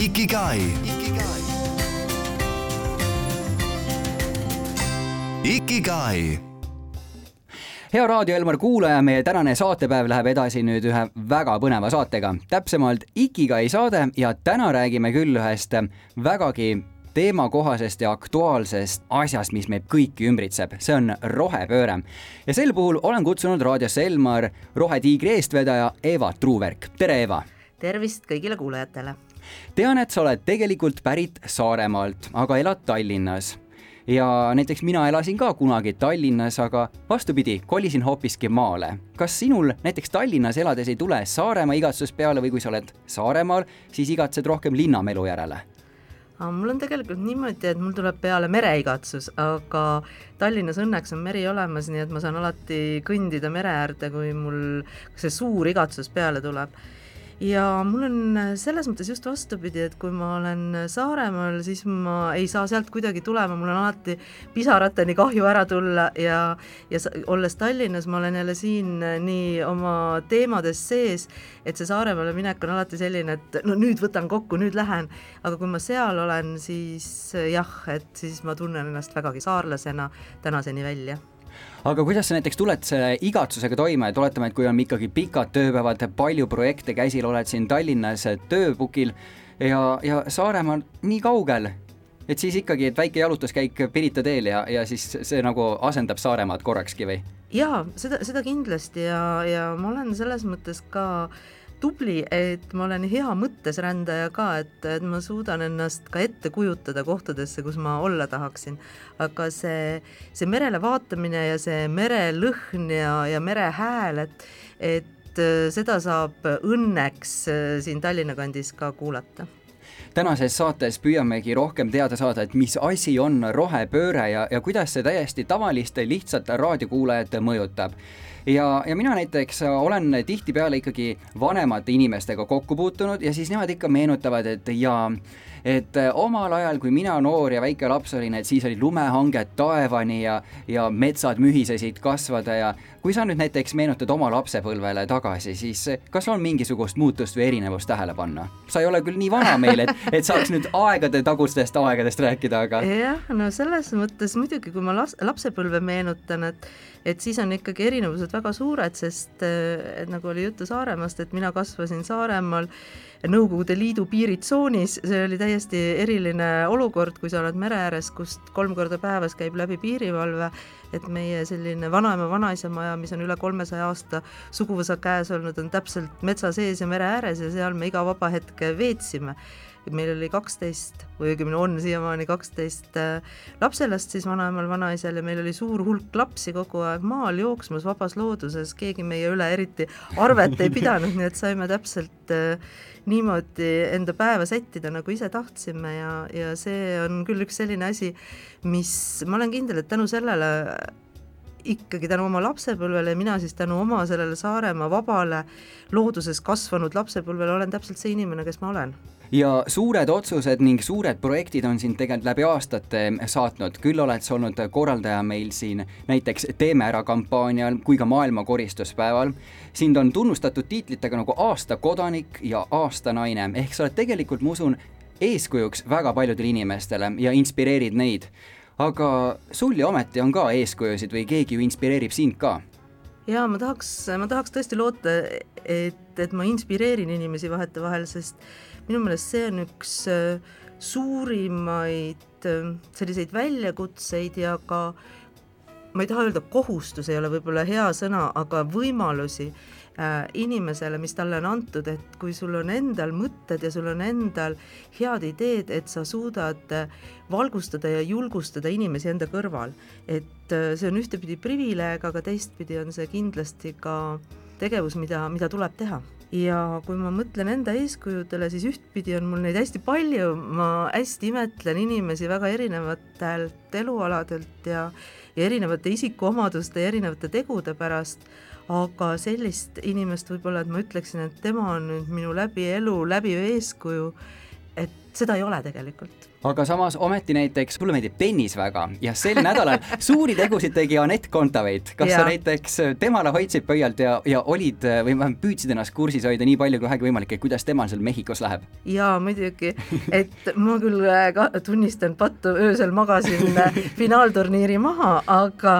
Ikigai. Ikigai hea Raadio Elmar kuulaja, meie tänane saatepäev läheb edasi nüüd ühe väga põneva saatega, täpsemalt Ikigai saade ja täna räägime küll ühest vägagi teemakohasest ja aktuaalsest asjast, mis meid kõiki ümbritseb, see on rohepööre. ja sel puhul olen kutsunud raadiosse Elmar Rohetiigri eestvedaja Eva Truuverk, tere Eva! tervist kõigile kuulajatele! Tean, et sa oled tegelikult pärit Saaremaalt, aga elad Tallinnas ja näiteks mina elasin ka kunagi Tallinnas, aga vastupidi, kolisin hoopiski maale. kas sinul näiteks Tallinnas elades ei tule Saaremaa igatsus peale või kui sa oled Saaremaal, siis igatsed rohkem linnamelu järele? mul on tegelikult niimoodi, et mul tuleb peale mereigatsus, aga Tallinnas õnneks on meri olemas, nii et ma saan alati kõndida mere äärde, kui mul see suur igatsus peale tuleb ja mul on selles mõttes just vastupidi, et kui ma olen Saaremaal, siis ma ei saa sealt kuidagi tulema, mul on alati pisarateni kahju ära tulla ja ja olles Tallinnas, ma olen jälle siin nii oma teemades sees, et see Saaremaale minek on alati selline, et no nüüd võtan kokku, nüüd lähen, aga kui ma seal olen, siis jah, et siis ma tunnen ennast vägagi saarlasena tänaseni välja aga kuidas sa näiteks tuled selle igatsusega toime, et oletame, et kui on ikkagi pikad tööpäevad, palju projekte käsil, oled siin Tallinnas tööpukil ja, ja Saaremaal nii kaugel, et siis ikkagi, et väike jalutuskäik Pirita teel ja, ja siis see nagu asendab Saaremaad korrakski või? jaa, seda, seda kindlasti ja, ja ma olen selles mõttes ka äh, tubli, et ma olen hea mõttes rändaja ka, et, et ma suudan ennast ka ette kujutada kohtadesse, kus ma olla tahaksin. aga see, see merele vaatamine ja see merelõhn ja, ja mere hääl, et, et seda saab õnneks siin Tallinna kandis ka kuulata tänases saates püüamegi rohkem teada saada, et mis asi on rohepööre ja, ja kuidas see täiesti tavaliste lihtsate raadiokuulajate mõjutab ja, ja mina näiteks olen tihtipeale ikkagi vanemate inimestega kokku puutunud ja siis nemad ikka meenutavad, et jaa, et omal ajal, kui mina noor ja väike laps olin, et siis olid lumehanged taevani ja, ja metsad mühisesid kasvada ja kui sa nüüd näiteks meenutad oma lapsepõlvele tagasi, siis kas on mingisugust muutust või erinevust tähele panna? sa ei ole küll nii vana meil, et, et saaks nüüd aegade tagustest aegadest rääkida, aga. jah, no selles mõttes muidugi, kui ma las-, lapsepõlve meenutan, et et siis on ikkagi erinevused väga suured, sest et nagu oli juttu Saaremaast, et mina kasvasin Saaremaal Nõukogude Liidu piiritsoonis, see oli täiesti eriline olukord, kui sa oled mere ääres, kust kolm korda päevas käib läbi piirivalve et meie selline vanaema, vanaisa maja, mis on üle kolmesaja aasta suguvõsa käes olnud, on täpselt metsa sees ja mere ääres ja seal me iga vaba hetke veetsime. Meil oli kaksteist või õigemini on siiamaani kaksteist äh, lapselast siis vanaemal, vanaisal ja meil oli suur hulk lapsi kogu aeg maal jooksmas vabas looduses, keegi meie üle eriti arvet ei pidanud, nii et saime täpselt äh, niimoodi enda päeva sättida, nagu ise tahtsime ja, ja see on küll üks selline asi, mis ma olen kindel, et tänu sellele ikkagi tänu oma lapsepõlvele ja mina siis tänu oma sellele Saaremaa vabale looduses kasvanud lapsepõlvele olen täpselt see inimene, kes ma olen ja suured otsused ning suured projektid on sind tegelikult läbi aastate saatnud, küll oled sa olnud korraldaja meil siin näiteks Teeme ära kampaanial kui ka maailma koristuspäeval. sind on tunnustatud tiitlitega nagu aasta kodanik ja aasta naine, ehk sa oled tegelikult, ma usun, eeskujuks väga paljudele inimestele ja inspireerid neid. aga sul ju ometi on ka eeskujusid või keegi ju inspireerib sind ka jaa, ma tahaks, ma tahaks tõesti loota, et, et ma inspireerin inimesi vahetevahel, sest minu meelest see on üks äh, suurimaid äh, selliseid väljakutseid ja ka ma ei taha öelda, kohustus ei ole võib-olla hea sõna, aga võimalusi äh, inimesele, mis talle on antud, et kui sul on endal mõtted ja sul on endal head ideed, et sa suudad valgustada ja julgustada inimesi enda kõrval. et see on ühtepidi privileeg, aga teistpidi on see kindlasti ka tegevus, mida, mida tuleb teha ja kui ma mõtlen enda eeskujudele, siis ühtpidi on mul neid hästi palju, ma hästi imetlen inimesi väga erinevatelt elualadelt ja, ja erinevate isikuomaduste ja erinevate tegude pärast, aga sellist inimest võib-olla, et ma ütleksin, et tema on nüüd minu läbi elu läbiv eeskuju, et seda ei ole tegelikult aga samas ometi näiteks sulle meeldib tennis väga ja sel nädalal suuri tegusid tegi Anett Kontaveit. kas ja. sa näiteks temale hoidsid pöialt ja, ja olid või vähemalt püüdsid ennast kursis hoida nii palju kui vähegi võimalik, et kuidas temal seal Mehhikos läheb? jaa, muidugi, et ma küll äh, ka tunnistan, pattu öösel magasin äh, finaalturniiri maha, aga,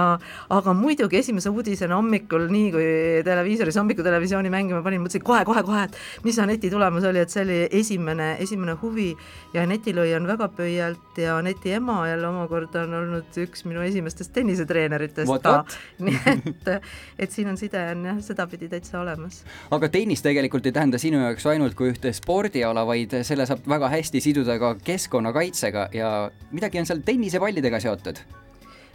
aga muidugi esimese uudisena hommikul, nii kui televiisoris hommikutelevisiooni mängima panin, mõtlesin kohe-kohe-kohe, et mis Aneti tulemus oli, et see oli esimene, esimene huvi ja Anetil hoian väga pöialt ja Aneti ema jälle omakorda on olnud üks minu esimestest tennisetreeneritest ka, nii et, et siin on side on jah, sedapidi täitsa olemas. aga tennis tegelikult ei tähenda sinu jaoks ainult kui ühte spordiala, vaid selle saab väga hästi siduda ka keskkonnakaitsega ja midagi on seal tennisepallidega seotud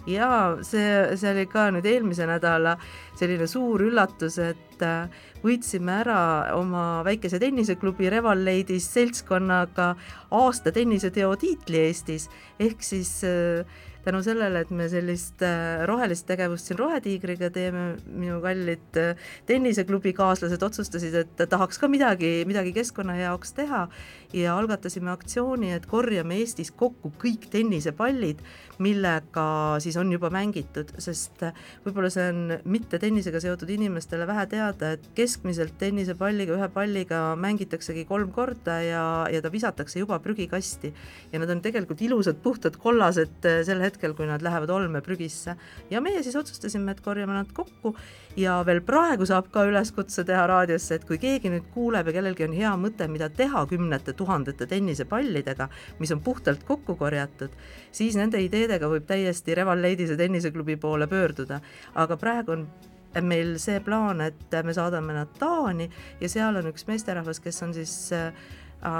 jaa, see, see oli ka nüüd eelmise nädala selline suur üllatus, et äh, võitsime ära oma väikese tenniseklubi Reval Ladies seltskonnaga aasta tenniseteo tiitli Eestis, ehk siis äh, tänu sellele, et me sellist äh, rohelist tegevust siin Rohetiigriga teeme, minu kallid tenniseklubi kaaslased otsustasid, et tahaks ka midagi, midagi keskkonna jaoks teha ja algatasime aktsiooni, et korjame Eestis kokku kõik tennisepallid millega siis on juba mängitud, sest võib-olla see on mitte tennisega seotud inimestele vähe teada, et keskmiselt tennisepalliga, ühe palliga mängitaksegi kolm korda ja, ja ta visatakse juba prügikasti. ja nad on tegelikult ilusad puhtad kollased sel hetkel, kui nad lähevad olmeprügisse. ja meie siis otsustasime, et korjame nad kokku ja veel praegu saab ka üleskutse teha raadiosse, et kui keegi nüüd kuuleb ja kellelgi on hea mõte, mida teha kümnete tuhandete tennisepallidega, mis on puhtalt kokku korjatud, siis nende ideedega võib täiesti Reval Ladies'e tenniseklubi poole pöörduda. aga praegu on meil see plaan, et me saadame nad Taani ja seal on üks meesterahvas, kes on siis äh,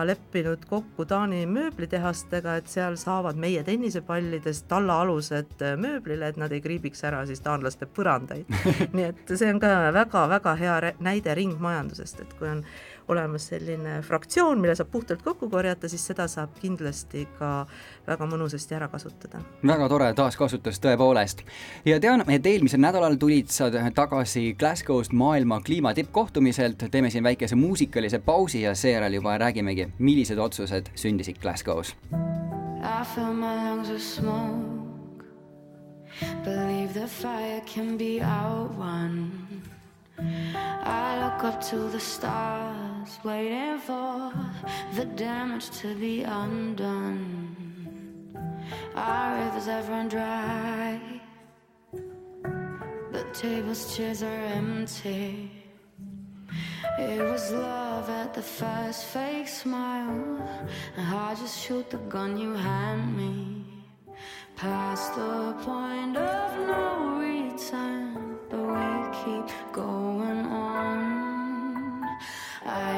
leppinud kokku Taani mööblitehastega, et seal saavad meie tennisepallidest tallaalused äh, mööblile, et nad ei kriibiks ära siis taanlaste põrandaid nii et see on ka väga-väga hea näide ringmajandusest, et kui on olemas selline fraktsioon, mille saab puhtalt kokku korjata, siis seda saab kindlasti ka väga mõnusasti ära kasutada. väga tore taaskasutus tõepoolest. ja tean, et eelmisel nädalal tulid sa tagasi Glasgow'st maailma kliima tippkohtumiselt, teeme siin väikese muusikalise pausi ja seejärel juba räägimegi, millised otsused sündisid Glasgow's. I fill my lungs with smoke Believe the fire can be outrun I look up to the stars, waiting for the damage to be undone. Our rivers have run dry, the tables, chairs are empty. It was love at the first fake smile, I just shoot the gun you hand me. Past the point of no return, keep going on. I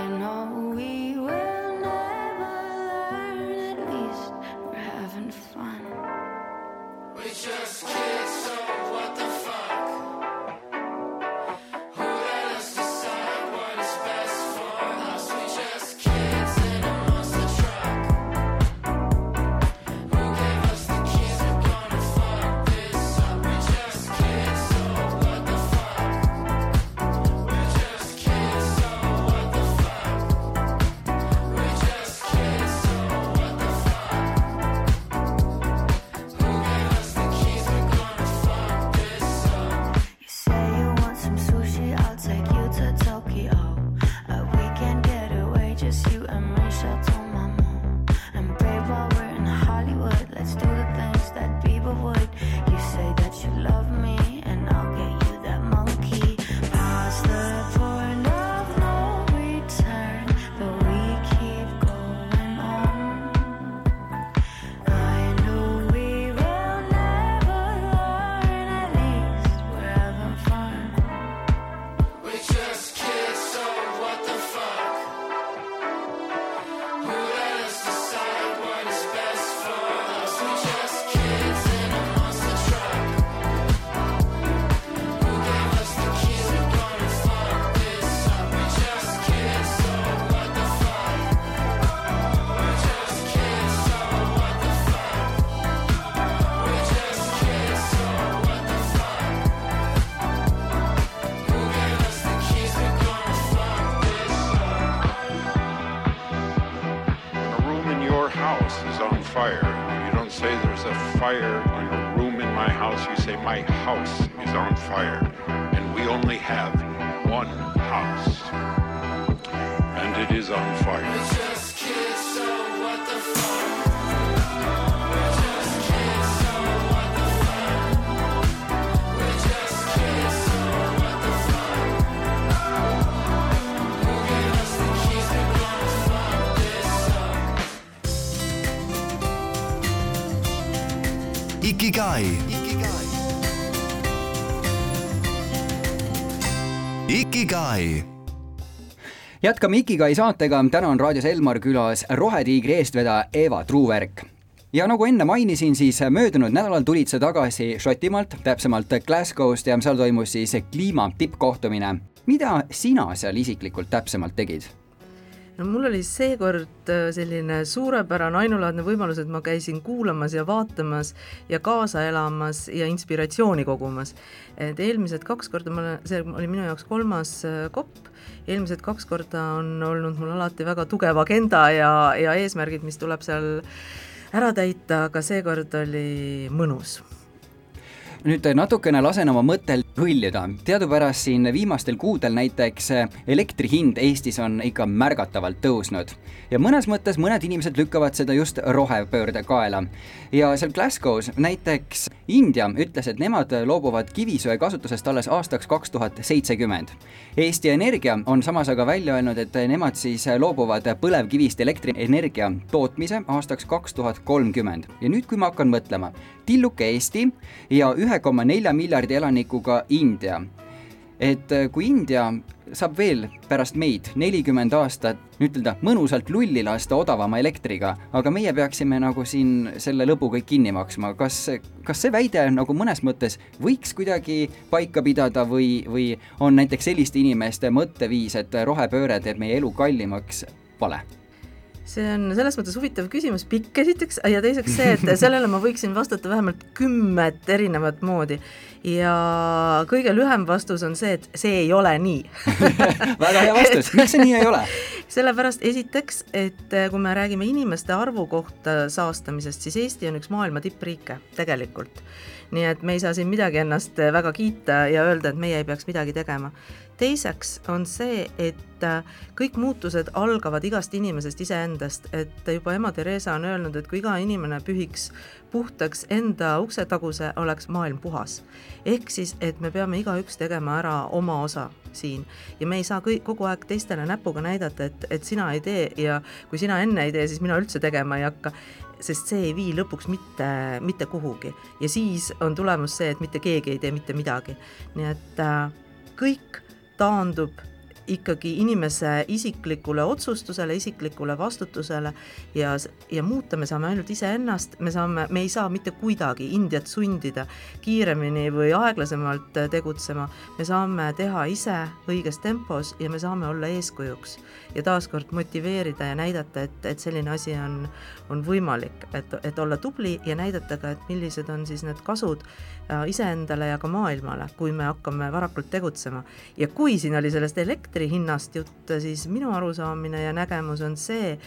jätkame Ikigai saatega, täna on raadios Elmar külas Rohetiigri eestvedaja Eva Truuverk. ja nagu enne mainisin, siis möödunud nädalal tulid sa tagasi Šotimaalt, täpsemalt Glasgow'st ja seal toimus siis kliima tippkohtumine. mida sina seal isiklikult täpsemalt tegid? No mul oli seekord äh, selline suurepärane ainulaadne võimalus, et ma käisin kuulamas ja vaatamas ja kaasa elamas ja inspiratsiooni kogumas. et eelmised kaks korda ma olen, see oli minu jaoks kolmas äh, kopp, eelmised kaks korda on olnud mul alati väga tugev agenda ja, ja eesmärgid, mis tuleb seal ära täita, aga seekord oli mõnus nüüd natukene lasen oma mõttel hõljuda. teadupärast siin viimastel kuudel näiteks elektri hind Eestis on ikka märgatavalt tõusnud ja mõnes mõttes mõned inimesed lükkavad seda just rohepöörde kaela. ja seal Glasgow's näiteks India ütles, et nemad loobuvad kivisöe kasutusest alles aastaks kaks tuhat seitsekümmend. Eesti Energia on samas aga välja öelnud, et nemad siis loobuvad põlevkivist elektrienergia tootmise aastaks kaks tuhat kolmkümmend ja nüüd, kui ma hakkan mõtlema, tilluke Eesti ja ühe koma nelja miljardi elanikuga India. et kui India saab veel pärast meid nelikümmend aastat ütelda mõnusalt lulli lasta odavama elektriga, aga meie peaksime nagu siin selle lõbu kõik kinni maksma, kas, kas see väide nagu mõnes mõttes võiks kuidagi paika pidada või, või on näiteks selliste inimeste mõtteviis, et rohepööre teeb meie elu kallimaks, vale? See on selles mõttes huvitav küsimus, pikk esiteks ja teiseks see, et sellele ma võiksin vastata vähemalt kümmet erinevat moodi ja kõige lühem vastus on see, et see ei ole nii väga hea vastus, miks see nii ei ole? sellepärast esiteks, et kui me räägime inimeste arvu kohta saastamisest, siis Eesti on üks maailma tippriike tegelikult. nii et me ei saa siin midagi ennast väga kiita ja öelda, et meie ei peaks midagi tegema. Teiseks on see, et kõik muutused algavad igast inimesest iseendast, et juba ema Theresa on öelnud, et kui iga inimene pühiks puhtaks enda uksetaguse, oleks maailm puhas. ehk siis, et me peame igaüks tegema ära oma osa siin ja me ei saa kõik, kogu aeg teistele näpuga näidata, et, et sina ei tee ja kui sina enne ei tee, siis mina üldse tegema ei hakka sest see ei vii lõpuks mitte, mitte kuhugi ja siis on tulemus see, et mitte keegi ei tee mitte midagi. nii et äh, kõik taandub ikkagi inimese isiklikule otsustusele, isiklikule vastutusele ja, ja muuta me saame ainult iseennast, me saame, me ei saa mitte kuidagi Indiat sundida kiiremini või aeglasemalt tegutsema, me saame teha ise õiges tempos ja me saame olla eeskujuks ja taaskord motiveerida ja näidata, et, et selline asi on, on võimalik, et, et olla tubli ja näidata ka, et millised on siis need kasud iseendale ja ka maailmale, kui me hakkame varakult tegutsema. ja kui siin oli sellest elektri hinnast jutt, siis minu arusaamine ja nägemus on see,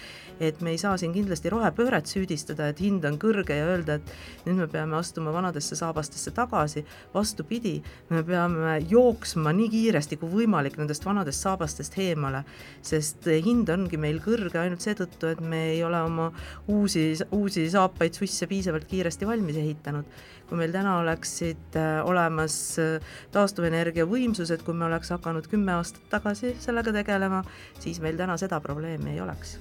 et me ei saa siin kindlasti rohepööret süüdistada, et hind on kõrge ja öelda, et nüüd me peame astuma vanadesse saabastesse tagasi, vastupidi, me peame jooksma nii kiiresti kui võimalik nendest vanadest saabastest eemale, sest hind ongi meil kõrge ainult seetõttu, et me ei ole oma uusi, uusi saapaid susse piisavalt kiiresti valmis ehitanud. kui meil täna oleksid olemas taastuvenergia võimsused, kui me oleks hakanud kümme aastat tagasi sellega tegelema, siis meil täna seda probleemi ei oleks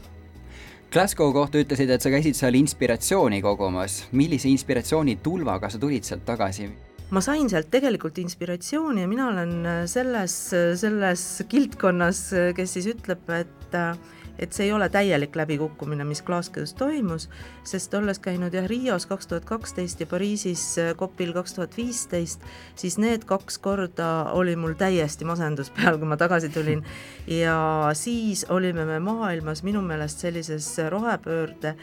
Glasgow kohta ütlesid, et sa käisid seal inspiratsiooni kogumas. millise inspiratsiooni tulvaga sa tulid sealt tagasi? ma sain sealt tegelikult inspiratsiooni ja mina olen selles, selles kildkonnas, kes siis ütleb, et et see ei ole täielik läbikukkumine, mis Glasgow's toimus, sest olles käinud jah, Rios kaks tuhat kaksteist ja Pariisis COP-il kaks tuhat viisteist, siis need kaks korda oli mul täiesti masendus peal, kui ma tagasi tulin. ja siis olime me maailmas minu meelest sellises rohepöörde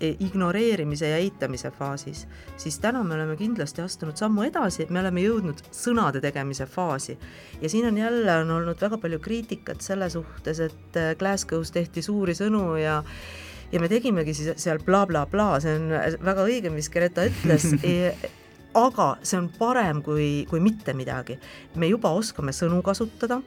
ignoreerimise ja eitamise faasis, siis täna me oleme kindlasti astunud sammu edasi, me oleme jõudnud sõnade tegemise faasi. ja siin on jälle, on olnud väga palju kriitikat selle suhtes, et Glasgow's tehti suuri sõnu ja ja me tegimegi siis seal blablabla bla, bla, see on väga õige, mis Greta ütles e, aga see on parem kui, kui mitte midagi. me juba oskame sõnu kasutada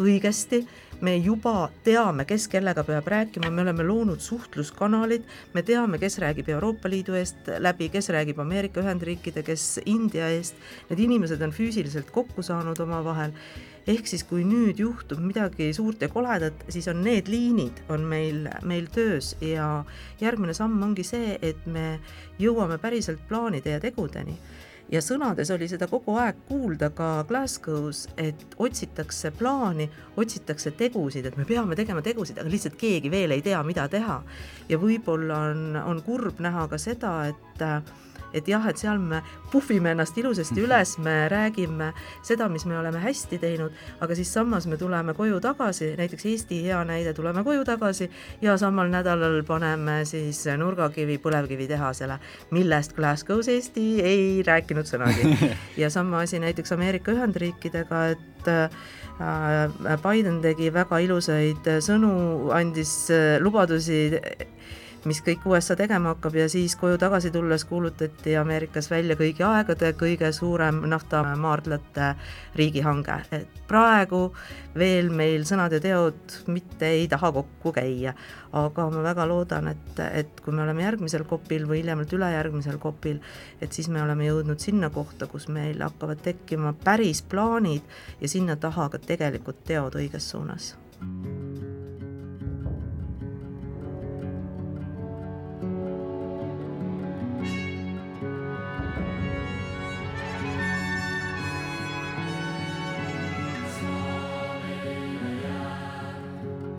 õigesti, me juba teame, kes kellega peab rääkima, me oleme loonud suhtluskanalid, me teame, kes räägib Euroopa Liidu eest läbi, kes räägib Ameerika Ühendriikide, kes India eest, need inimesed on füüsiliselt kokku saanud omavahel. Ehk siis, kui nüüd juhtub midagi suurt ja koledat, siis on need liinid, on meil, meil töös. Ja järgmine samm ongi see, et me jõuame päriselt plaanide ja tegudeni ja sõnades oli seda kogu aeg kuulda ka Glasgow's, et otsitakse plaani, otsitakse tegusid, et me peame tegema tegusid, aga lihtsalt keegi veel ei tea, mida teha. ja võib-olla on, on kurb näha ka seda, et et jah, et seal me puhvime ennast ilusasti mhm. üles, me räägime seda, mis me oleme hästi teinud, aga siis samas me tuleme koju tagasi, näiteks Eesti hea näide, tuleme koju tagasi ja samal nädalal paneme siis nurgakivi põlevkivitehasele, millest Glasgow's Eesti ei rääkinud sõnagi. ja sama asi näiteks Ameerika Ühendriikidega, et äh, Biden tegi väga ilusaid sõnu, andis äh, lubadusi mis kõik USA tegema hakkab ja siis koju tagasi tulles kuulutati Ameerikas välja kõigi aegade kõige suurem naftamaardlate riigihange, et praegu veel meil sõnad ja teod mitte ei taha kokku käia, aga ma väga loodan, et, et kui me oleme järgmisel kopil või hiljemalt ülejärgmisel kopil, et siis me oleme jõudnud sinna kohta, kus meil hakkavad tekkima päris plaanid ja sinna taha ka tegelikult teod õiges suunas.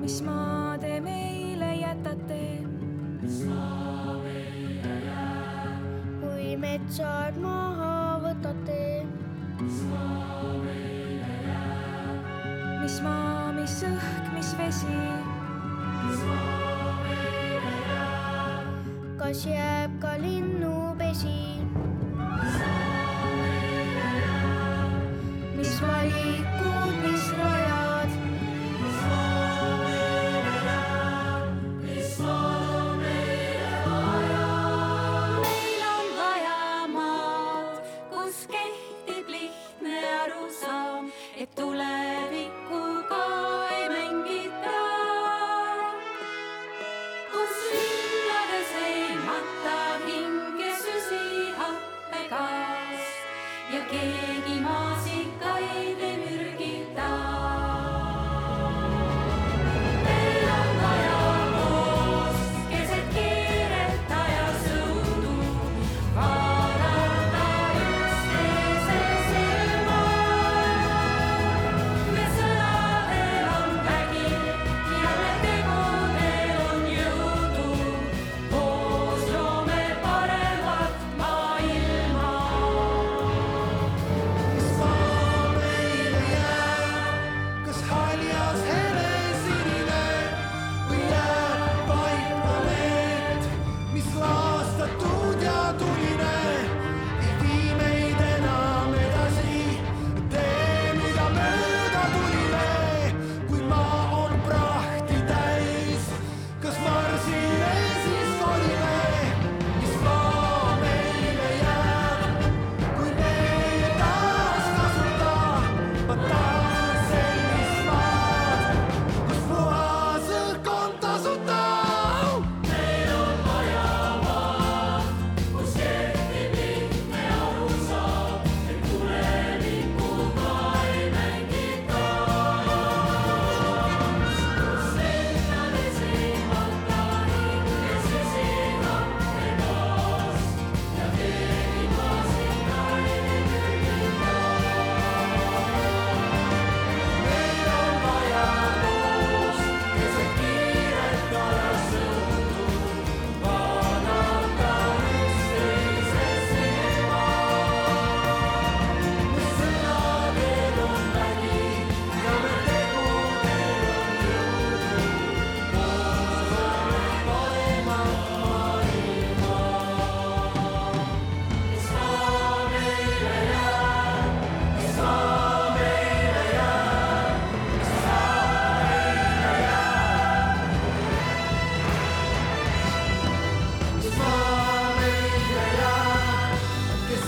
Mis maa te meile jätate? kui metsad maha võtate. mis maa, mis õhk, mis vesi? kas jääb ka linnupesi?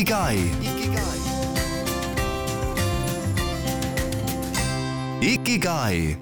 Ikigai. Ikigai.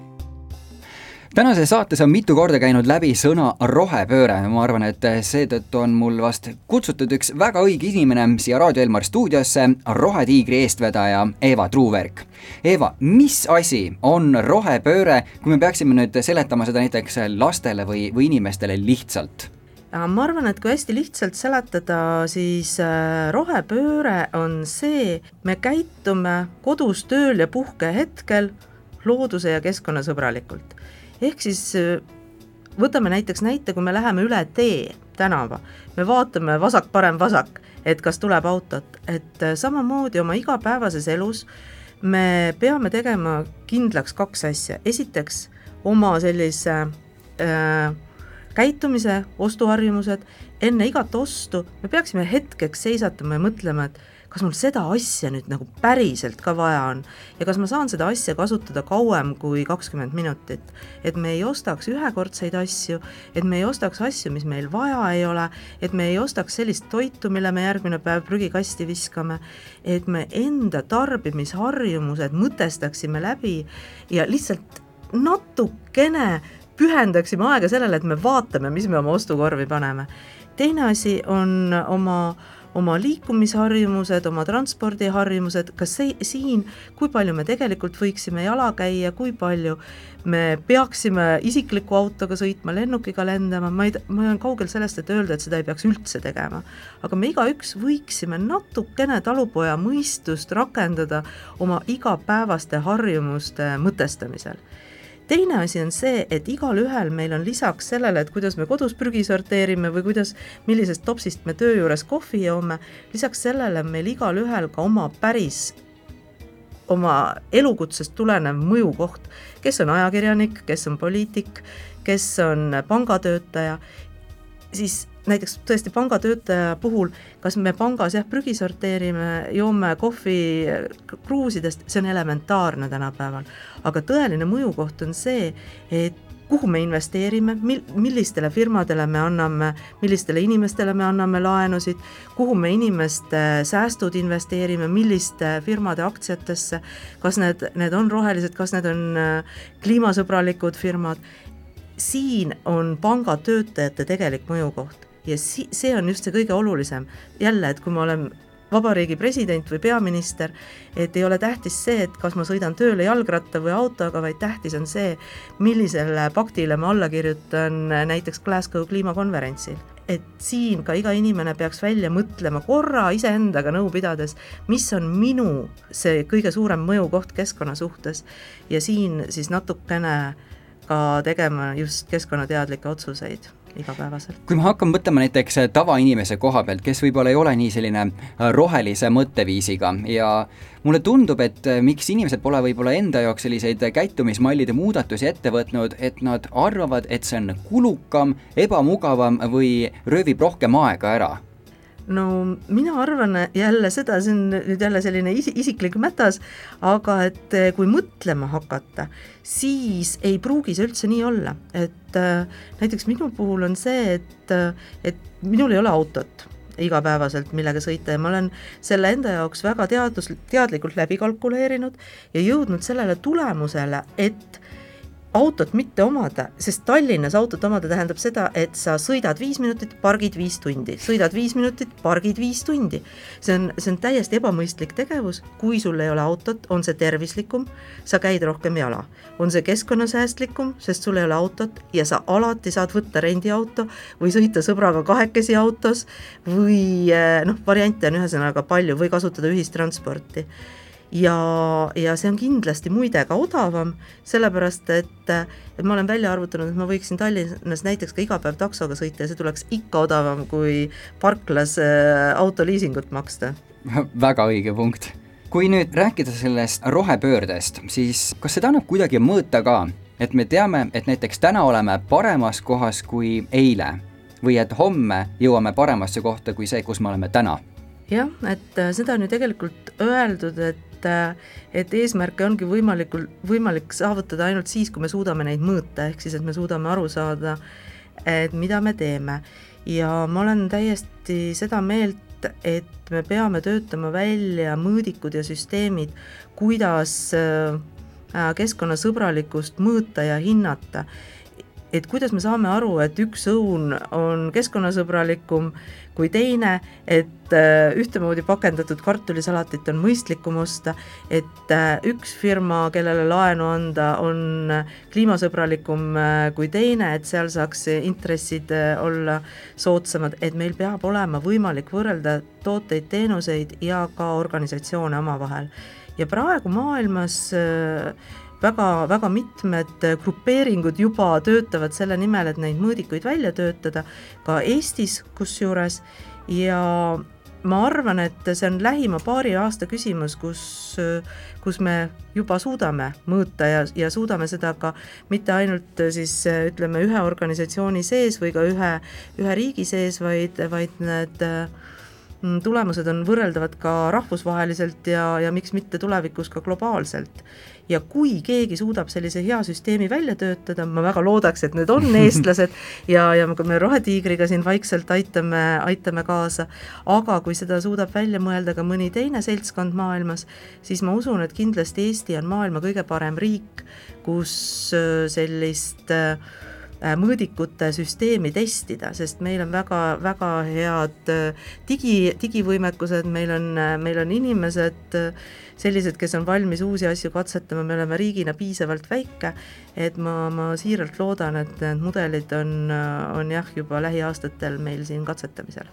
tänases saates on mitu korda käinud läbi sõna rohepööre, ma arvan, et seetõttu on mul vast kutsutud üks väga õige inimene siia Raadio Elmar stuudiosse, Rohetiigri eestvedaja Eva Truuverk. Eva, mis asi on rohepööre, kui me peaksime nüüd seletama seda näiteks lastele või, või inimestele lihtsalt? Ma arvan, et kui hästi lihtsalt seletada, siis äh, rohepööre on see, me käitume kodus tööl ja puhkehetkel looduse ja keskkonnasõbralikult. ehk siis äh, võtame näiteks näite, kui me läheme üle tee, tänava, me vaatame vasak-parem-vasak, et kas tuleb autot, et äh, samamoodi oma igapäevases elus me peame tegema kindlaks kaks asja, esiteks oma sellise äh, käitumise, ostuharjumused, enne igat ostu me peaksime hetkeks seisatama ja mõtlema, et kas mul seda asja nüüd nagu päriselt ka vaja on ja kas ma saan seda asja kasutada kauem kui kakskümmend minutit. et me ei ostaks ühekordseid asju, et me ei ostaks asju, mis meil vaja ei ole, et me ei ostaks sellist toitu, mille me järgmine päev prügikasti viskame, et me enda tarbimisharjumused mõtestaksime läbi ja lihtsalt natukene pühendaksime aega sellele, et me vaatame, mis me oma ostukorvi paneme. teine asi on oma, oma liikumisharjumused, oma transpordiharjumused, kas see, siin, kui palju me tegelikult võiksime jala käia, kui palju me peaksime isikliku autoga sõitma, lennukiga lendama, ma ei, ma olen kaugel sellest, et öelda, et seda ei peaks üldse tegema. aga me igaüks võiksime natukene talupoja mõistust rakendada oma igapäevaste harjumuste mõtestamisel teine asi on see, et igalühel meil on lisaks sellele, et kuidas me kodus prügi sorteerime või kuidas, millisest topsist me töö juures kohvi joome, lisaks sellele on meil igalühel ka oma päris oma elukutsest tulenev mõjukoht, kes on ajakirjanik, kes on poliitik, kes on pangatöötaja, siis näiteks tõesti pangatöötaja puhul, kas me pangas jah, prügi sorteerime, joome kohvi kruusidest, see on elementaarne tänapäeval. aga tõeline mõjukoht on see, et kuhu me investeerime, mil-, millistele firmadele me anname, millistele inimestele me anname laenusid, kuhu me inimeste säästud investeerime, milliste firmade aktsiatesse, kas need, need on rohelised, kas need on äh, kliimasõbralikud firmad, siin on pangatöötajate tegelik mõjukoht ja si-, see on just see kõige olulisem. jälle, et kui ma olen vabariigi president või peaminister, et ei ole tähtis see, et kas ma sõidan tööle jalgratta või autoga, vaid tähtis on see, millisele paktile ma alla kirjutan näiteks Glasgow kliimakonverentsil. et siin ka iga inimene peaks välja mõtlema korra iseendaga nõu pidades, mis on minu see kõige suurem mõjukoht keskkonna suhtes ja siin siis natukene ka tegema just keskkonnateadlikke otsuseid igapäevaselt. kui ma hakkan mõtlema näiteks tavainimese koha pealt, kes võib-olla ei ole nii selline äh, rohelise mõtteviisiga ja mulle tundub, et äh, miks inimesed pole võib-olla enda jaoks selliseid käitumismallide muudatusi ette võtnud, et nad arvavad, et see on kulukam, ebamugavam või röövib rohkem aega ära no mina arvan jälle seda, see on nüüd jälle selline isi, isiklik mätas, aga et eh, kui mõtlema hakata, siis ei pruugi see üldse nii olla, et äh, näiteks minu puhul on see, et, et minul ei ole autot igapäevaselt, millega sõita ja ma olen selle enda jaoks väga teadus, teadlikult läbi kalkuleerinud ja jõudnud sellele tulemusele, et autot mitte omada, sest Tallinnas autot omada tähendab seda, et sa sõidad viis minutit, pargid viis tundi, sõidad viis minutit, pargid viis tundi. see on, see on täiesti ebamõistlik tegevus, kui sul ei ole autot, on see tervislikum, sa käid rohkem jala. on see keskkonnasäästlikum, sest sul ei ole autot ja sa alati saad võtta rendiauto või sõita sõbraga kahekesi autos või eh, noh, variante on ühesõnaga palju või kasutada ühistransporti ja, ja see on kindlasti muide ka odavam, sellepärast et, et ma olen välja arvutanud, et ma võiksin Tallinnas näiteks ka iga päev taksoga sõita ja see tuleks ikka odavam, kui parklas äh, autoliisingut maksta. väga õige punkt. kui nüüd rääkida sellest rohepöördest, siis kas seda annab kuidagi mõõta ka, et me teame, et näiteks täna oleme paremas kohas kui eile või et homme jõuame paremasse kohta kui see, kus me oleme täna? jah, et äh, seda on ju tegelikult öeldud, et äh, et eesmärke ongi võimalikult, võimalik saavutada ainult siis, kui me suudame neid mõõta, ehk siis et me suudame aru saada, et mida me teeme. ja ma olen täiesti seda meelt, et me peame töötama välja mõõdikud ja süsteemid, kuidas äh, keskkonnasõbralikkust mõõta ja hinnata et kuidas me saame aru, et üks õun on keskkonnasõbralikum kui teine, et äh, ühtemoodi pakendatud kartulisalatit on mõistlikum osta, et äh, üks firma, kellele laenu anda, on kliimasõbralikum äh, kui teine, et seal saaks intressid olla soodsamad, et meil peab olema võimalik võrrelda tooteid, teenuseid ja ka organisatsioone omavahel. ja praegu maailmas äh, väga, väga mitmed grupeeringud juba töötavad selle nimel, et neid mõõdikuid välja töötada, ka Eestis kusjuures, ja ma arvan, et see on lähima paari aasta küsimus, kus, kus me juba suudame mõõta ja, ja suudame seda ka mitte ainult siis ütleme, ühe organisatsiooni sees või ka ühe, ühe riigi sees, vaid, vaid need tulemused on võrreldavad ka rahvusvaheliselt ja, ja miks mitte tulevikus ka globaalselt ja kui keegi suudab sellise hea süsteemi välja töötada, ma väga loodaks, et need on eestlased. Ja, ja me Rohetiigriga siin vaikselt aitame, aitame kaasa, aga kui seda suudab välja mõelda ka mõni teine seltskond maailmas, siis ma usun, et kindlasti Eesti on maailma kõige parem riik, kus äh, sellist äh, mõõdikute süsteemi testida, sest meil on väga, väga head äh, digi, digivõimekused, meil on, meil on inimesed sellised, kes on valmis uusi asju katsetama, me oleme riigina piisavalt väike, et ma, ma siiralt loodan, et need mudelid on, on jah, juba lähiaastatel meil siin katsetamisel.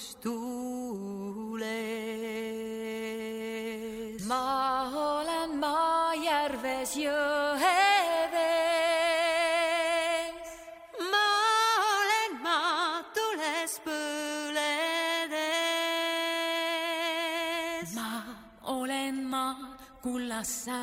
Õhus tuules. ma olen maa järves jõevees. ma olen maa tules põledes. ma olen maa kullas säärades.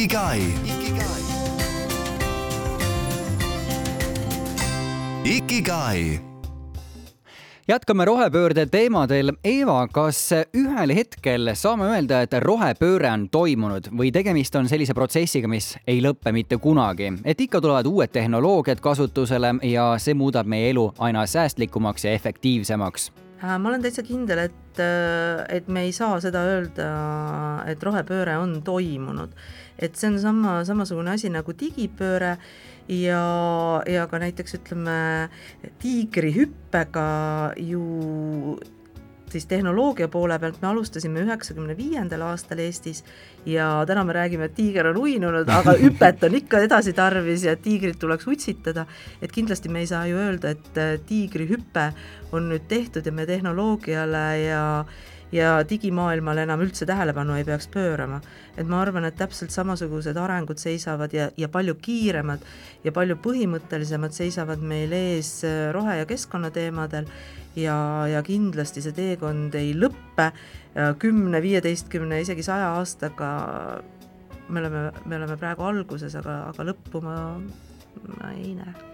Ikigai. Ikigai jätkame rohepöörde teemadel. Eeva, kas ühel hetkel saame öelda, et rohepööre on toimunud või tegemist on sellise protsessiga, mis ei lõppe mitte kunagi, et ikka tulevad uued tehnoloogiad kasutusele ja see muudab meie elu aina säästlikumaks ja efektiivsemaks? Äh, ma olen täitsa kindel, et, äh, et me ei saa seda öelda, et rohepööre on toimunud. et see on sama, samasugune asi nagu digipööre ja, ja ka näiteks ütleme, tiigrihüppega ju siis tehnoloogia poole pealt me alustasime üheksakümne viiendal aastal Eestis ja täna me räägime, et tiiger on uinunud, aga hüpet on ikka edasi tarvis ja tiigrit tuleks utsitada. et kindlasti me ei saa ju öelda, et tiigrihüpe on nüüd tehtud ja me tehnoloogiale ja ja digimaailmale enam üldse tähelepanu ei peaks pöörama. et ma arvan, et täpselt samasugused arengud seisavad ja, ja palju kiiremad ja palju põhimõttelisemad seisavad meil ees äh, rohe- ja keskkonnateemadel ja, ja kindlasti see teekond ei lõppe äh, kümne, viieteistkümne, isegi saja aastaga me oleme, me oleme praegu alguses, aga, aga lõppu ma, ma ei näe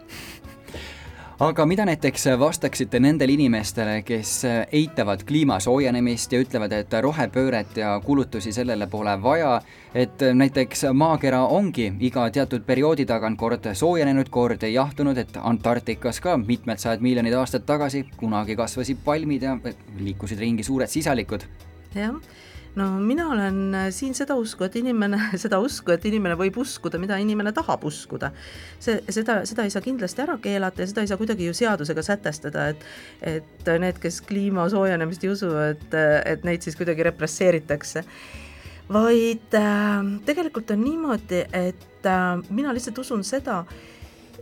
aga mida näiteks vastaksite nendele inimestele, kes eitavad kliima soojenemist ja ütlevad, et rohepööret ja kulutusi sellele pole vaja, et näiteks maakera ongi iga teatud perioodi tagant kord soojenenud, kord jahtunud, et Antarktikas ka mitmed sajad miljonid aastad tagasi kunagi kasvasid palmid ja liikusid ringi suured sisalikud. jah no mina olen äh, siin seda usku, et inimene, seda usku, et inimene võib uskuda, mida inimene tahab uskuda. see, seda, seda ei saa kindlasti ära keelata ja seda ei saa kuidagi ju seadusega sätestada, et et need, kes kliima soojenemist ei usu, et, et neid siis kuidagi represseeritakse. vaid äh, tegelikult on niimoodi, et äh, mina lihtsalt usun seda,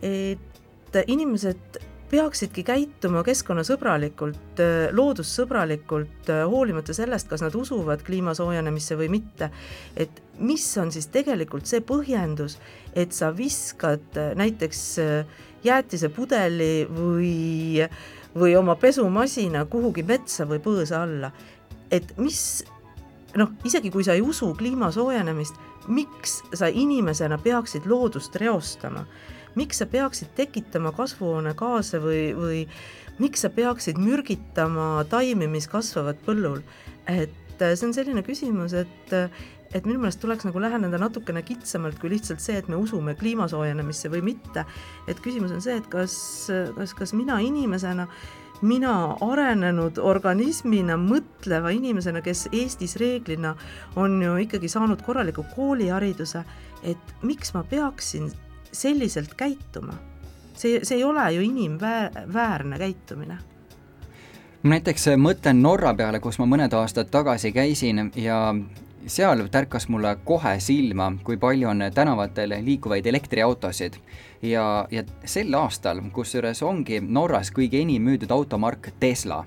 et inimesed peaksidki käituma keskkonnasõbralikult, loodussõbralikult, hoolimata sellest, kas nad usuvad kliima soojenemisse või mitte. et mis on siis tegelikult see põhjendus, et sa viskad näiteks jäätisepudeli või, või oma pesumasina kuhugi metsa või põõsa alla. et mis noh, isegi kui sa ei usu kliima soojenemist, miks sa inimesena peaksid loodust reostama miks sa peaksid tekitama kasvuhoonegaase või, või miks sa peaksid mürgitama taimi, mis kasvavad põllul? et äh, see on selline küsimus, et äh, et minu meelest tuleks nagu läheneda natukene kitsamalt kui lihtsalt see, et me usume kliima soojenemisse või mitte. et küsimus on see, et kas, kas, kas mina inimesena mina arenenud organismina, mõtleva inimesena, kes Eestis reeglina on ju ikkagi saanud korraliku koolihariduse, et miks ma peaksin selliselt käituma. see, see ei ole ju inimväärne käitumine näiteks mõtlen Norra peale, kus ma mõned aastad tagasi käisin ja seal tärkas mulle kohe silma, kui palju on tänavatel liikuvaid elektriautosid. ja, ja sel aastal, kusjuures ongi Norras kõige enim müüdud automark Tesla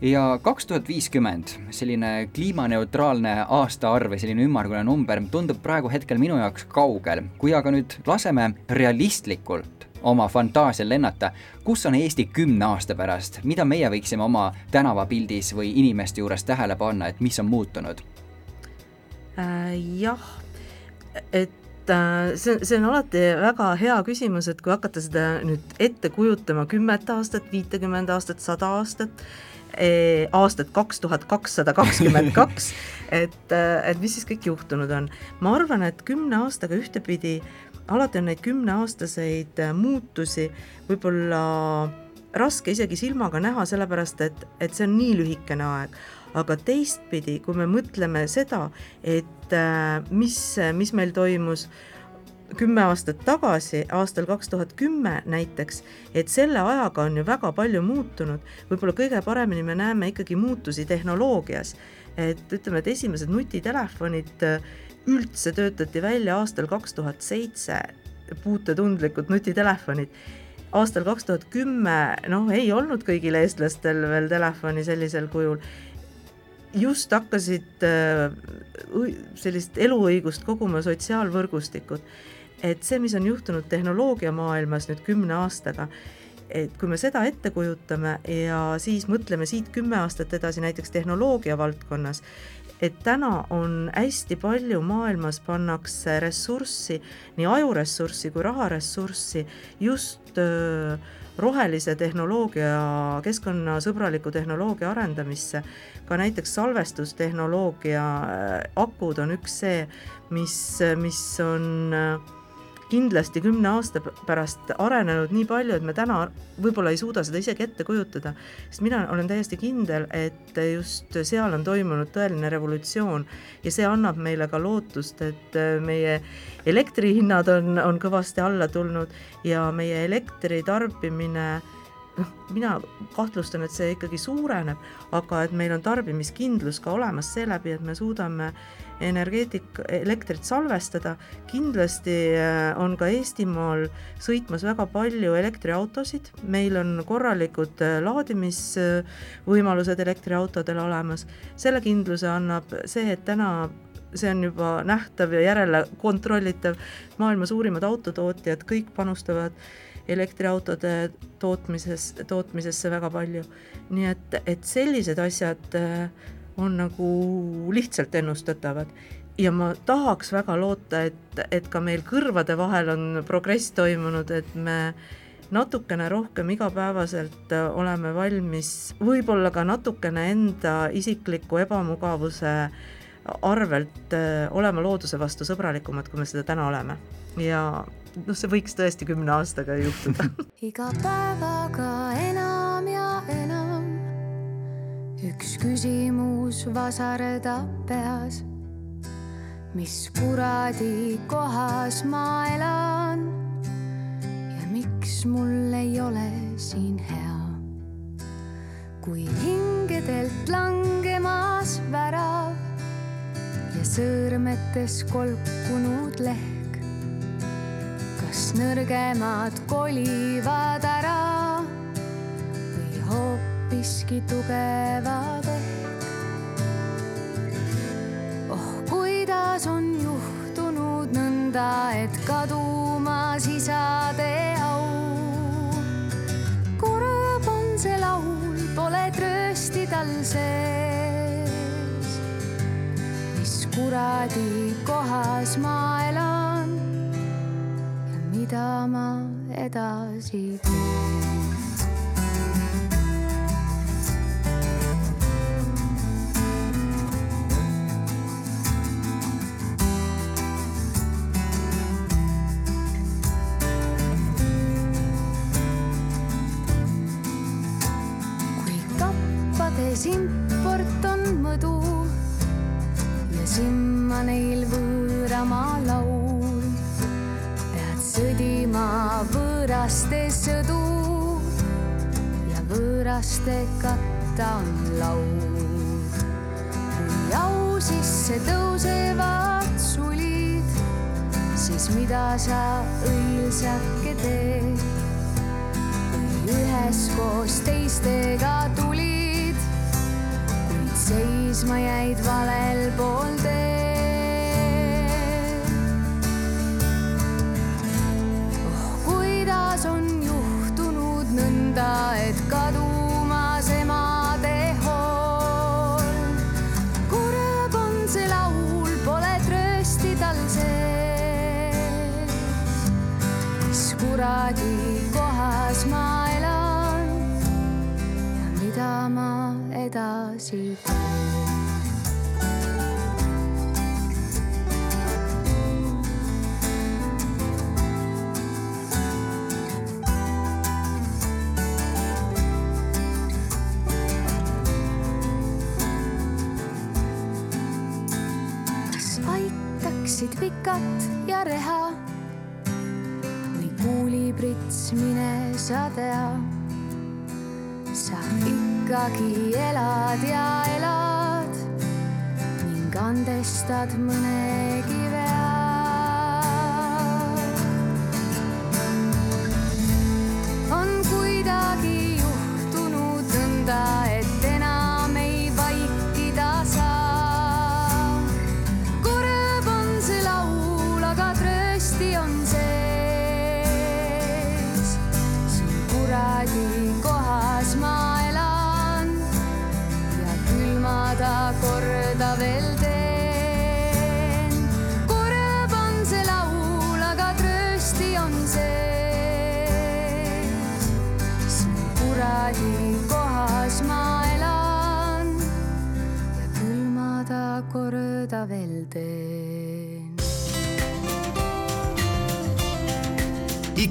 ja kaks tuhat viiskümmend, selline kliimaneutraalne aastaarv või selline ümmargune number tundub praegu hetkel minu jaoks kaugel, kui aga nüüd laseme realistlikult oma fantaasial lennata, kus on Eesti kümne aasta pärast, mida meie võiksime oma tänavapildis või inimeste juures tähele panna, et mis on muutunud äh,? jah, et äh, see, see on alati väga hea küsimus, et kui hakata seda nüüd ette kujutama kümmet aastat, viitekümmet aastat, sada aastat, aastat kaks tuhat kakssada kakskümmend kaks, et, eh, et mis siis kõik juhtunud on. ma arvan, et kümne aastaga ühtepidi alati on neid kümneaastaseid eh, muutusi võib-olla raske isegi silmaga näha, sellepärast et, et see on nii lühikene aeg. aga teistpidi, kui me mõtleme seda, et mis, mis meil toimus kümme aastat tagasi, aastal kaks tuhat kümme näiteks, et selle ajaga on ju väga palju muutunud, võib-olla kõige paremini me näeme ikkagi muutusi tehnoloogias. et ütleme, et esimesed nutitelefonid äh, üldse töötati välja aastal kaks tuhat seitse, puutetundlikud nutitelefonid aastal kaks tuhat kümme, noh, ei olnud kõigil eestlastel veel telefoni sellisel kujul. just hakkasid äh, sellist eluõigust koguma sotsiaalvõrgustikud et see, mis on juhtunud tehnoloogiamaailmas nüüd kümne aastaga, et kui me seda ette kujutame ja siis mõtleme siit kümme aastat edasi näiteks tehnoloogia valdkonnas, et täna on hästi palju maailmas pannakse ressurssi, nii ajuressurssi kui raharessurssi just öö, rohelise tehnoloogia, keskkonnasõbraliku tehnoloogia arendamisse, ka näiteks salvestustehnoloogia akud on üks see, mis, mis on äh, kindlasti kümne aasta pärast arenenud nii palju, et me täna võib-olla ei suuda seda isegi ette kujutada, sest mina olen täiesti kindel, et just seal on toimunud tõeline revolutsioon ja see annab meile ka lootust, et meie elektrihinnad on, on kõvasti alla tulnud ja meie elektri tarbimine noh, mina kahtlustan, et see ikkagi suureneb, aga et meil on tarbimiskindlus ka olemas seeläbi, et me suudame energeetik, elektrit salvestada, kindlasti äh, on ka Eestimaal sõitmas väga palju elektriautosid, meil on korralikud äh, laadimisvõimalused elektriautodel olemas, selle kindluse annab see, et täna see on juba nähtav ja järele kontrollitav, maailma suurimad autotootjad kõik panustavad elektriautode tootmises, tootmisesse väga palju. nii et, et sellised asjad äh, on nagu lihtsalt ennustatavad ja ma tahaks väga loota, et, et ka meil kõrvade vahel on progress toimunud, et me natukene rohkem igapäevaselt oleme valmis võib-olla ka natukene enda isikliku ebamugavuse arvelt äh, olema looduse vastu sõbralikumad, kui me seda täna oleme. ja noh, see võiks tõesti kümne aastaga juhtuda iga päevaga enam ja enam üks küsimus vasardab peas. mis kuradi kohas ma elan ja miks mul ei ole siin hea? kui hingedelt langemas värav ja sõõrmetes kolkunud lehk, kas nõrgemad kolivad ära või hoopis hoopiski tugevad ehk. oh, kuidas on juhtunud nõnda, et kadumas isade au. kurb on see laul, pole tröösti tal sees. mis kuradi kohas ma elan ja mida ma edasi teen. Võõraste katta on laud. kui au sisse tõusevad sulid, siis mida sa õilsake teed? üheskoos teistega tulid seisma jäid valel pool teed. Kuradi kohas ma elan ja mida ma edasi teen. aitaksid vikat ja reha sa tea sa ikkagi elad ja elad ning andestad mõnegi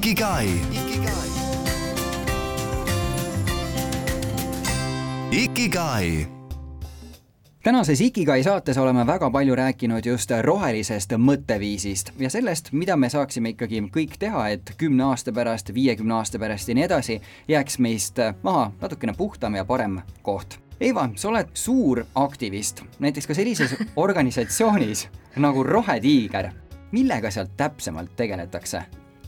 Ikigai. Ikigai tänases Ikigai saates oleme väga palju rääkinud just rohelisest mõtteviisist ja sellest, mida me saaksime ikkagi kõik teha, et kümne aasta pärast, viiekümne aasta pärast ja nii edasi jääks meist maha natukene puhtam ja parem koht. Eiva, sa oled suur aktivist, näiteks ka sellises organisatsioonis nagu Rohetiiger. millega seal täpsemalt tegeletakse?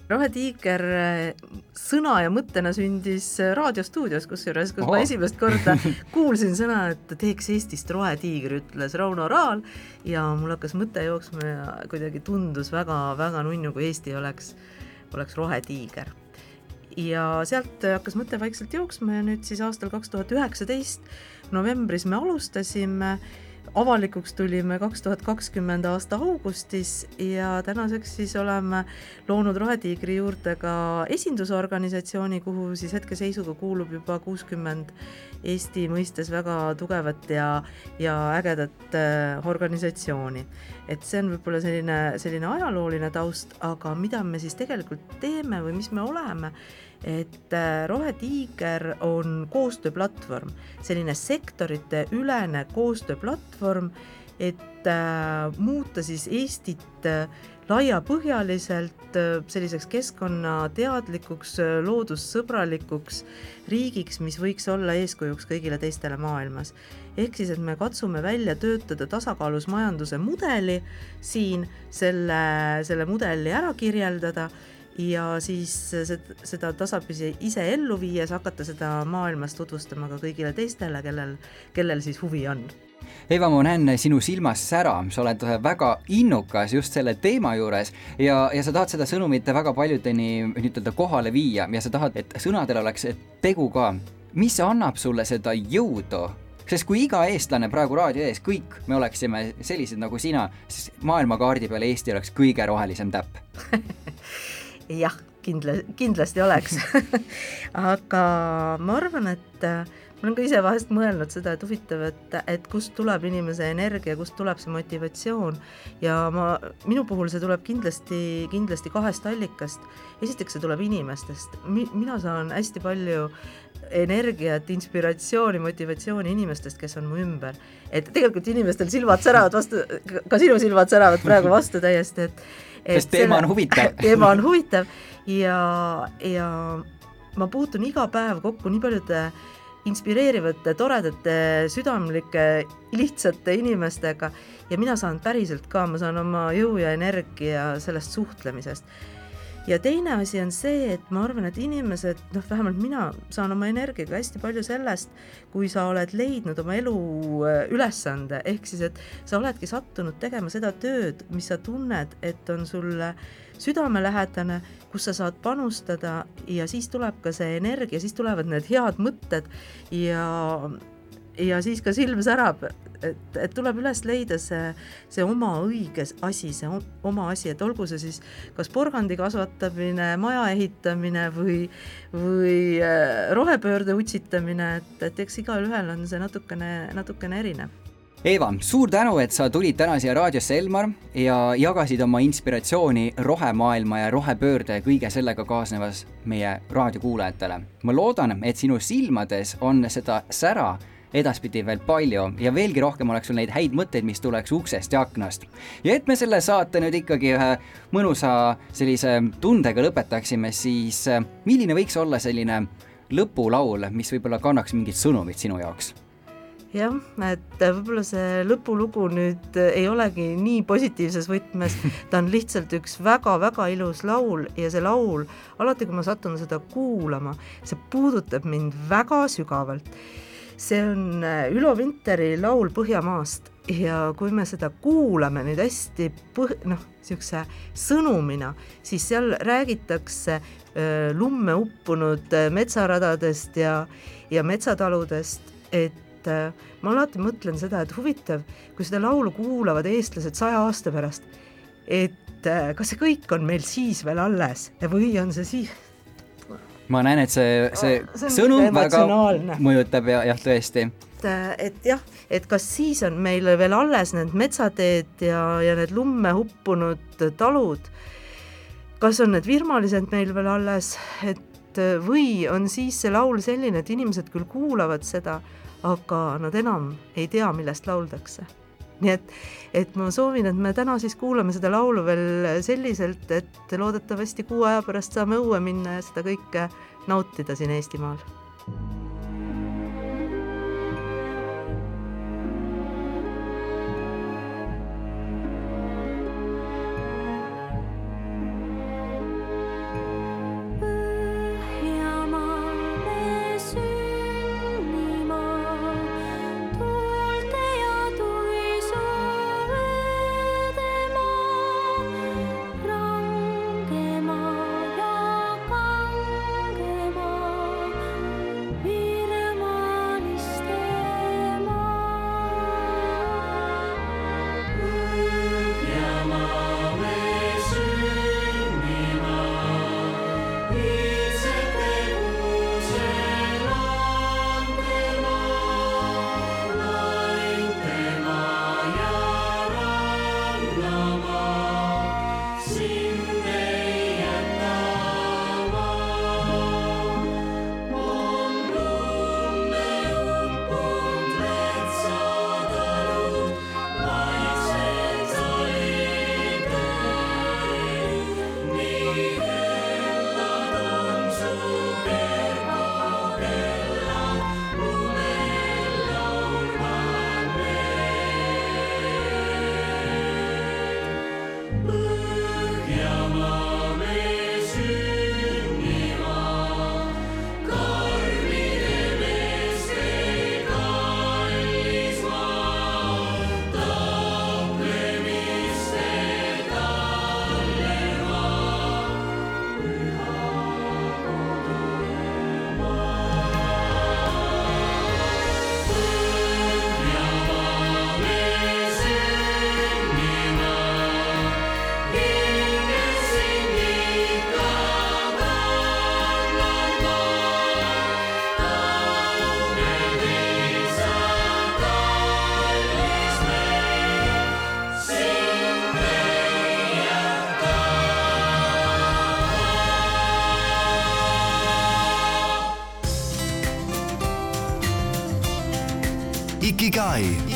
Rohetiiger äh, sõna ja mõttena sündis äh, raadiostuudios, kusjuures, kus Ohoh. ma esimest korda kuulsin sõna, et teeks Eestist rohetiiger, ütles Rauno Raal ja mul hakkas mõte jooksma ja kuidagi tundus väga-väga nunnu, kui Eesti oleks, oleks rohetiiger. ja sealt hakkas mõte vaikselt jooksma ja nüüd siis aastal kaks tuhat üheksateist novembris me alustasime avalikuks tulime kaks tuhat kakskümmend aasta augustis ja tänaseks siis oleme loonud Rohetiigri juurde ka esindusorganisatsiooni, kuhu siis hetkeseisuga kuulub juba kuuskümmend Eesti mõistes väga tugevat ja, ja ägedat äh, organisatsiooni. et see on võib-olla selline, selline ajalooline taust, aga mida me siis tegelikult teeme või mis me oleme, et äh, Rohetiiger on koostööplatvorm, selline sektorite ülene koostööplatvorm, et äh, muuta siis Eestit äh, laiapõhjaliselt selliseks keskkonnateadlikuks, loodussõbralikuks riigiks, mis võiks olla eeskujuks kõigile teistele maailmas. ehk siis, et me katsume välja töötada tasakaalus majanduse mudeli siin, selle, selle mudeli ära kirjeldada ja siis seda, tasapisi ise ellu viies hakata seda maailmas tutvustama ka kõigile teistele, kellel, kellel siis huvi on Eva, ma näen sinu silmas sära, sa oled väga innukas just selle teema juures ja, ja sa tahad seda sõnumit väga paljudeni nii-ütelda kohale viia ja sa tahad, et sõnadel oleks tegu ka. mis annab sulle seda jõudu? sest kui iga eestlane praegu raadio ees, kõik me oleksime sellised nagu sina, siis maailmakaardi peal Eesti oleks kõige rohelisem täpp. jah, kindla-, kindlasti oleks aga ma arvan, et äh, ma olen ka ise vahest mõelnud seda, et huvitav, et, et kust tuleb inimese energia, kust tuleb see motivatsioon ja ma, minu puhul see tuleb kindlasti, kindlasti kahest allikast. esiteks see tuleb inimestest Mi,, mina saan hästi palju energiat, inspiratsiooni, motivatsiooni inimestest, kes on mu ümber. et tegelikult inimestel silmad säravad vastu, ka sinu silmad säravad praegu vastu täiesti, et Sest teema on huvitav. teema on huvitav ja, ja ma puutun iga päev kokku nii paljude inspireerivate, toredate, südamlike, lihtsate inimestega ja mina saan päriselt ka, ma saan oma jõu ja energia sellest suhtlemisest. Ja teine asi on see, et ma arvan, et inimesed, noh, vähemalt mina saan oma energiaga hästi palju sellest, kui sa oled leidnud oma elu äh, ülesande, ehk siis, et sa oledki sattunud tegema seda tööd, mis sa tunned, et on sulle südamelähedane, kus sa saad panustada ja siis tuleb ka see energia, siis tulevad need head mõtted. Ja, ja siis ka silm särab, et, et tuleb üles leida see, see oma õige asi, see oma asi, et olgu see siis kas porgandi kasvatamine, maja ehitamine või, või äh, rohepöörde utsitamine, et, et eks igalühel on see natukene, natukene erinev Eeva, suur tänu, et sa tulid täna siia raadiosse, Elmar, ja jagasid oma inspiratsiooni rohemaailma ja rohepöörde ja kõige sellega kaasnevas meie raadiokuulajatele. ma loodan, et sinu silmades on seda sära edaspidi veel palju ja veelgi rohkem oleks sul neid häid mõtteid, mis tuleks uksest ja aknast. ja et me selle saate nüüd ikkagi ühe mõnusa sellise tundega lõpetaksime, siis äh, milline võiks olla selline lõpulaul, mis võib-olla kannaks mingit sõnumit sinu jaoks? jah, et võib-olla see lõpulugu nüüd ei olegi nii positiivses võtmes, ta on lihtsalt üks väga-väga ilus laul ja see laul, alati kui ma satun seda kuulama, see puudutab mind väga sügavalt. See on äh, Ülo Vinteri laul Põhjamaast. Ja kui me seda kuulame nüüd hästi põh-, noh, niisuguse sõnumina, siis seal räägitakse öö, lumme uppunud äh, metsaradadest ja, ja metsataludest, et äh, ma alati mõtlen seda, et huvitav, kui seda laulu kuulavad eestlased saja aasta pärast, et äh, kas see kõik on meil siis veel alles või on see siis, ma näen, et see, see, see on sõnum väga mõjutab ja jah, tõesti. et, et jah, et kas siis on meil veel alles need metsateed ja, ja need lumme uppunud talud, kas on need virmalised meil veel alles, et või on siis see laul selline, et inimesed küll kuulavad seda, aga nad enam ei tea, millest lauldakse nii et, et ma soovin, et me täna siis kuulame seda laulu veel selliselt, et loodetavasti kuu aja pärast saame õue minna ja seda kõike nautida siin Eestimaal. Ikigai.